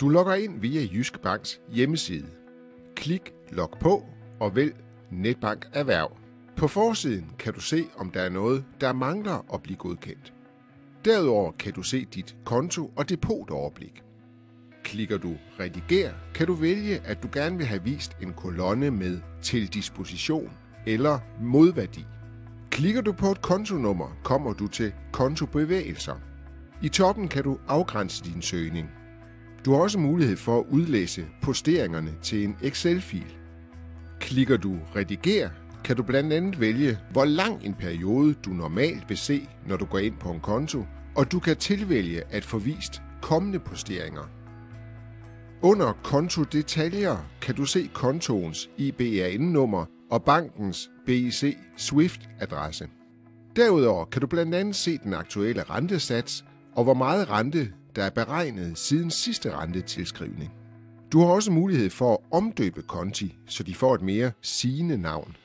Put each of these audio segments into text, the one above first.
Du logger ind via Jyske Banks hjemmeside. Klik log på og vælg Netbank Erhverv. På forsiden kan du se, om der er noget, der mangler at blive godkendt. Derudover kan du se dit konto- og depotoverblik. Klikker du Rediger, kan du vælge, at du gerne vil have vist en kolonne med til disposition eller modværdi. Klikker du på et kontonummer, kommer du til kontobevægelser. I toppen kan du afgrænse din søgning. Du har også mulighed for at udlæse posteringerne til en Excel-fil. Klikker du Rediger, kan du blandt andet vælge, hvor lang en periode du normalt vil se, når du går ind på en konto, og du kan tilvælge at få vist kommende posteringer. Under kontodetaljer kan du se kontoens IBAN-nummer og bankens BIC Swift-adresse. Derudover kan du blandt andet se den aktuelle rentesats og hvor meget rente, der er beregnet siden sidste rentetilskrivning. Du har også mulighed for at omdøbe konti, så de får et mere sigende navn.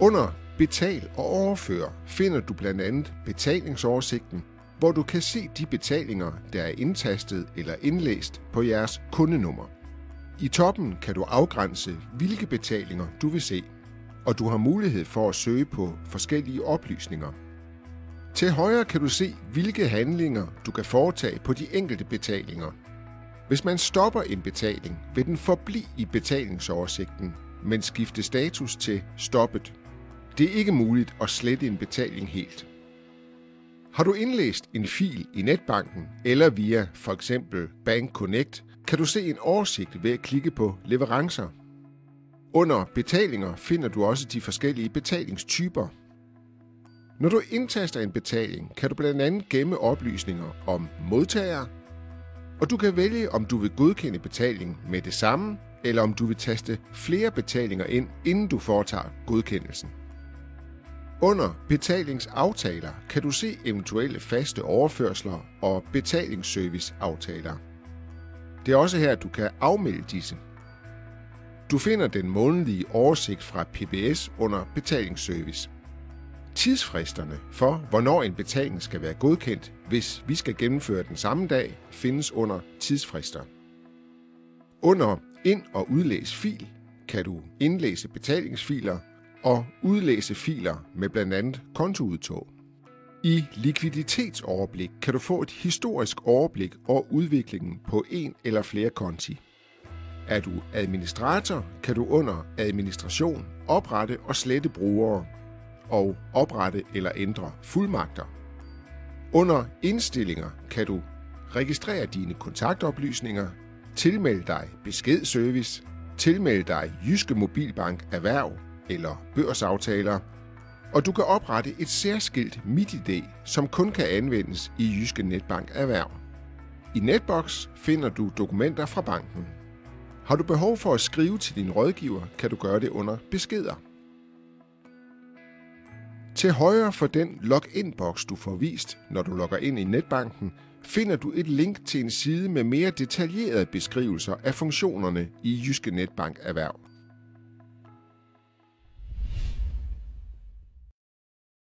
Under Betal og overfør finder du blandt andet betalingsoversigten, hvor du kan se de betalinger, der er indtastet eller indlæst på jeres kundenummer. I toppen kan du afgrænse, hvilke betalinger du vil se, og du har mulighed for at søge på forskellige oplysninger. Til højre kan du se, hvilke handlinger du kan foretage på de enkelte betalinger. Hvis man stopper en betaling, vil den forblive i betalingsoversigten, men skifte status til stoppet. Det er ikke muligt at slette en betaling helt. Har du indlæst en fil i netbanken eller via for eksempel Bank Connect, kan du se en oversigt ved at klikke på leverancer. Under betalinger finder du også de forskellige betalingstyper. Når du indtaster en betaling, kan du blandt andet gemme oplysninger om modtager, og du kan vælge, om du vil godkende betalingen med det samme, eller om du vil taste flere betalinger ind, inden du foretager godkendelsen. Under betalingsaftaler kan du se eventuelle faste overførsler og betalingsserviceaftaler. Det er også her, du kan afmelde disse. Du finder den månedlige oversigt fra PBS under betalingsservice. Tidsfristerne for, hvornår en betaling skal være godkendt, hvis vi skal gennemføre den samme dag, findes under tidsfrister. Under Ind- og udlæs fil kan du indlæse betalingsfiler og udlæse filer med blandt andet kontoudtog. I likviditetsoverblik kan du få et historisk overblik over udviklingen på en eller flere konti. Er du administrator, kan du under administration oprette og slette brugere og oprette eller ændre fuldmagter. Under indstillinger kan du registrere dine kontaktoplysninger, tilmelde dig beskedservice, tilmelde dig Jyske Mobilbank Erhverv eller børsaftaler, og du kan oprette et særskilt MitID, som kun kan anvendes i Jyske Netbank Erhverv. I Netbox finder du dokumenter fra banken. Har du behov for at skrive til din rådgiver, kan du gøre det under beskeder. Til højre for den login-boks, du får vist, når du logger ind i netbanken, finder du et link til en side med mere detaljerede beskrivelser af funktionerne i Jyske Netbank Erhverv.